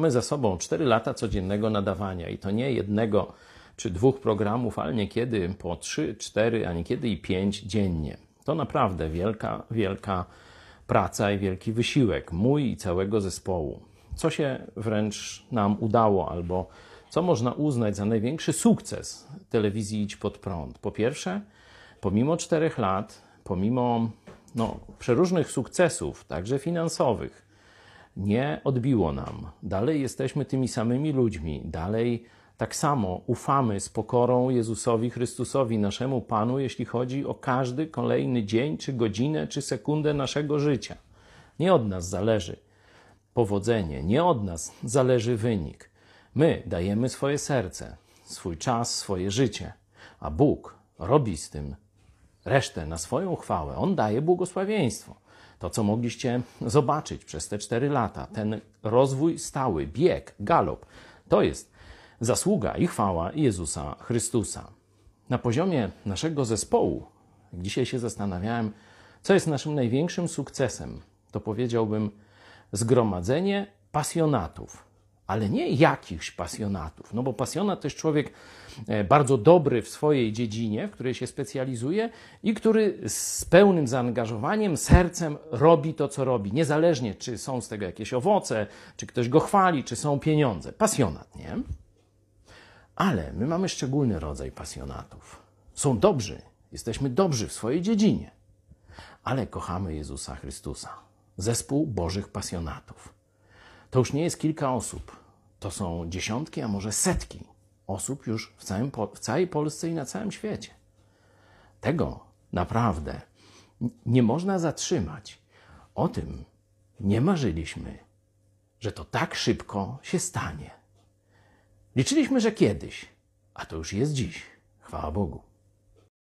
Mamy za sobą 4 lata codziennego nadawania i to nie jednego czy dwóch programów, ale niekiedy po 3, 4, a niekiedy i 5 dziennie. To naprawdę wielka, wielka praca i wielki wysiłek mój i całego zespołu. Co się wręcz nam udało, albo co można uznać za największy sukces telewizji Idź Pod Prąd? Po pierwsze, pomimo czterech lat, pomimo no, przeróżnych sukcesów, także finansowych, nie odbiło nam. Dalej jesteśmy tymi samymi ludźmi, dalej tak samo ufamy z pokorą Jezusowi Chrystusowi, naszemu Panu, jeśli chodzi o każdy kolejny dzień, czy godzinę, czy sekundę naszego życia. Nie od nas zależy powodzenie, nie od nas zależy wynik. My dajemy swoje serce, swój czas, swoje życie, a Bóg robi z tym resztę na swoją chwałę. On daje błogosławieństwo. To, co mogliście zobaczyć przez te cztery lata, ten rozwój stały, bieg, galop, to jest zasługa i chwała Jezusa Chrystusa. Na poziomie naszego zespołu, dzisiaj się zastanawiałem, co jest naszym największym sukcesem, to powiedziałbym zgromadzenie pasjonatów, ale nie jakichś pasjonatów, no bo pasjonat to jest człowiek e, bardzo dobry w swojej dziedzinie, w której się specjalizuje i który z pełnym zaangażowaniem, sercem robi to, co robi, niezależnie czy są z tego jakieś owoce, czy ktoś go chwali, czy są pieniądze. Pasjonat, nie? Ale my mamy szczególny rodzaj pasjonatów. Są dobrzy, jesteśmy dobrzy w swojej dziedzinie, ale kochamy Jezusa Chrystusa. Zespół Bożych Pasjonatów. To już nie jest kilka osób, to są dziesiątki, a może setki osób już w, całym, w całej Polsce i na całym świecie. Tego naprawdę nie można zatrzymać. O tym nie marzyliśmy, że to tak szybko się stanie. Liczyliśmy, że kiedyś, a to już jest dziś. Chwała Bogu.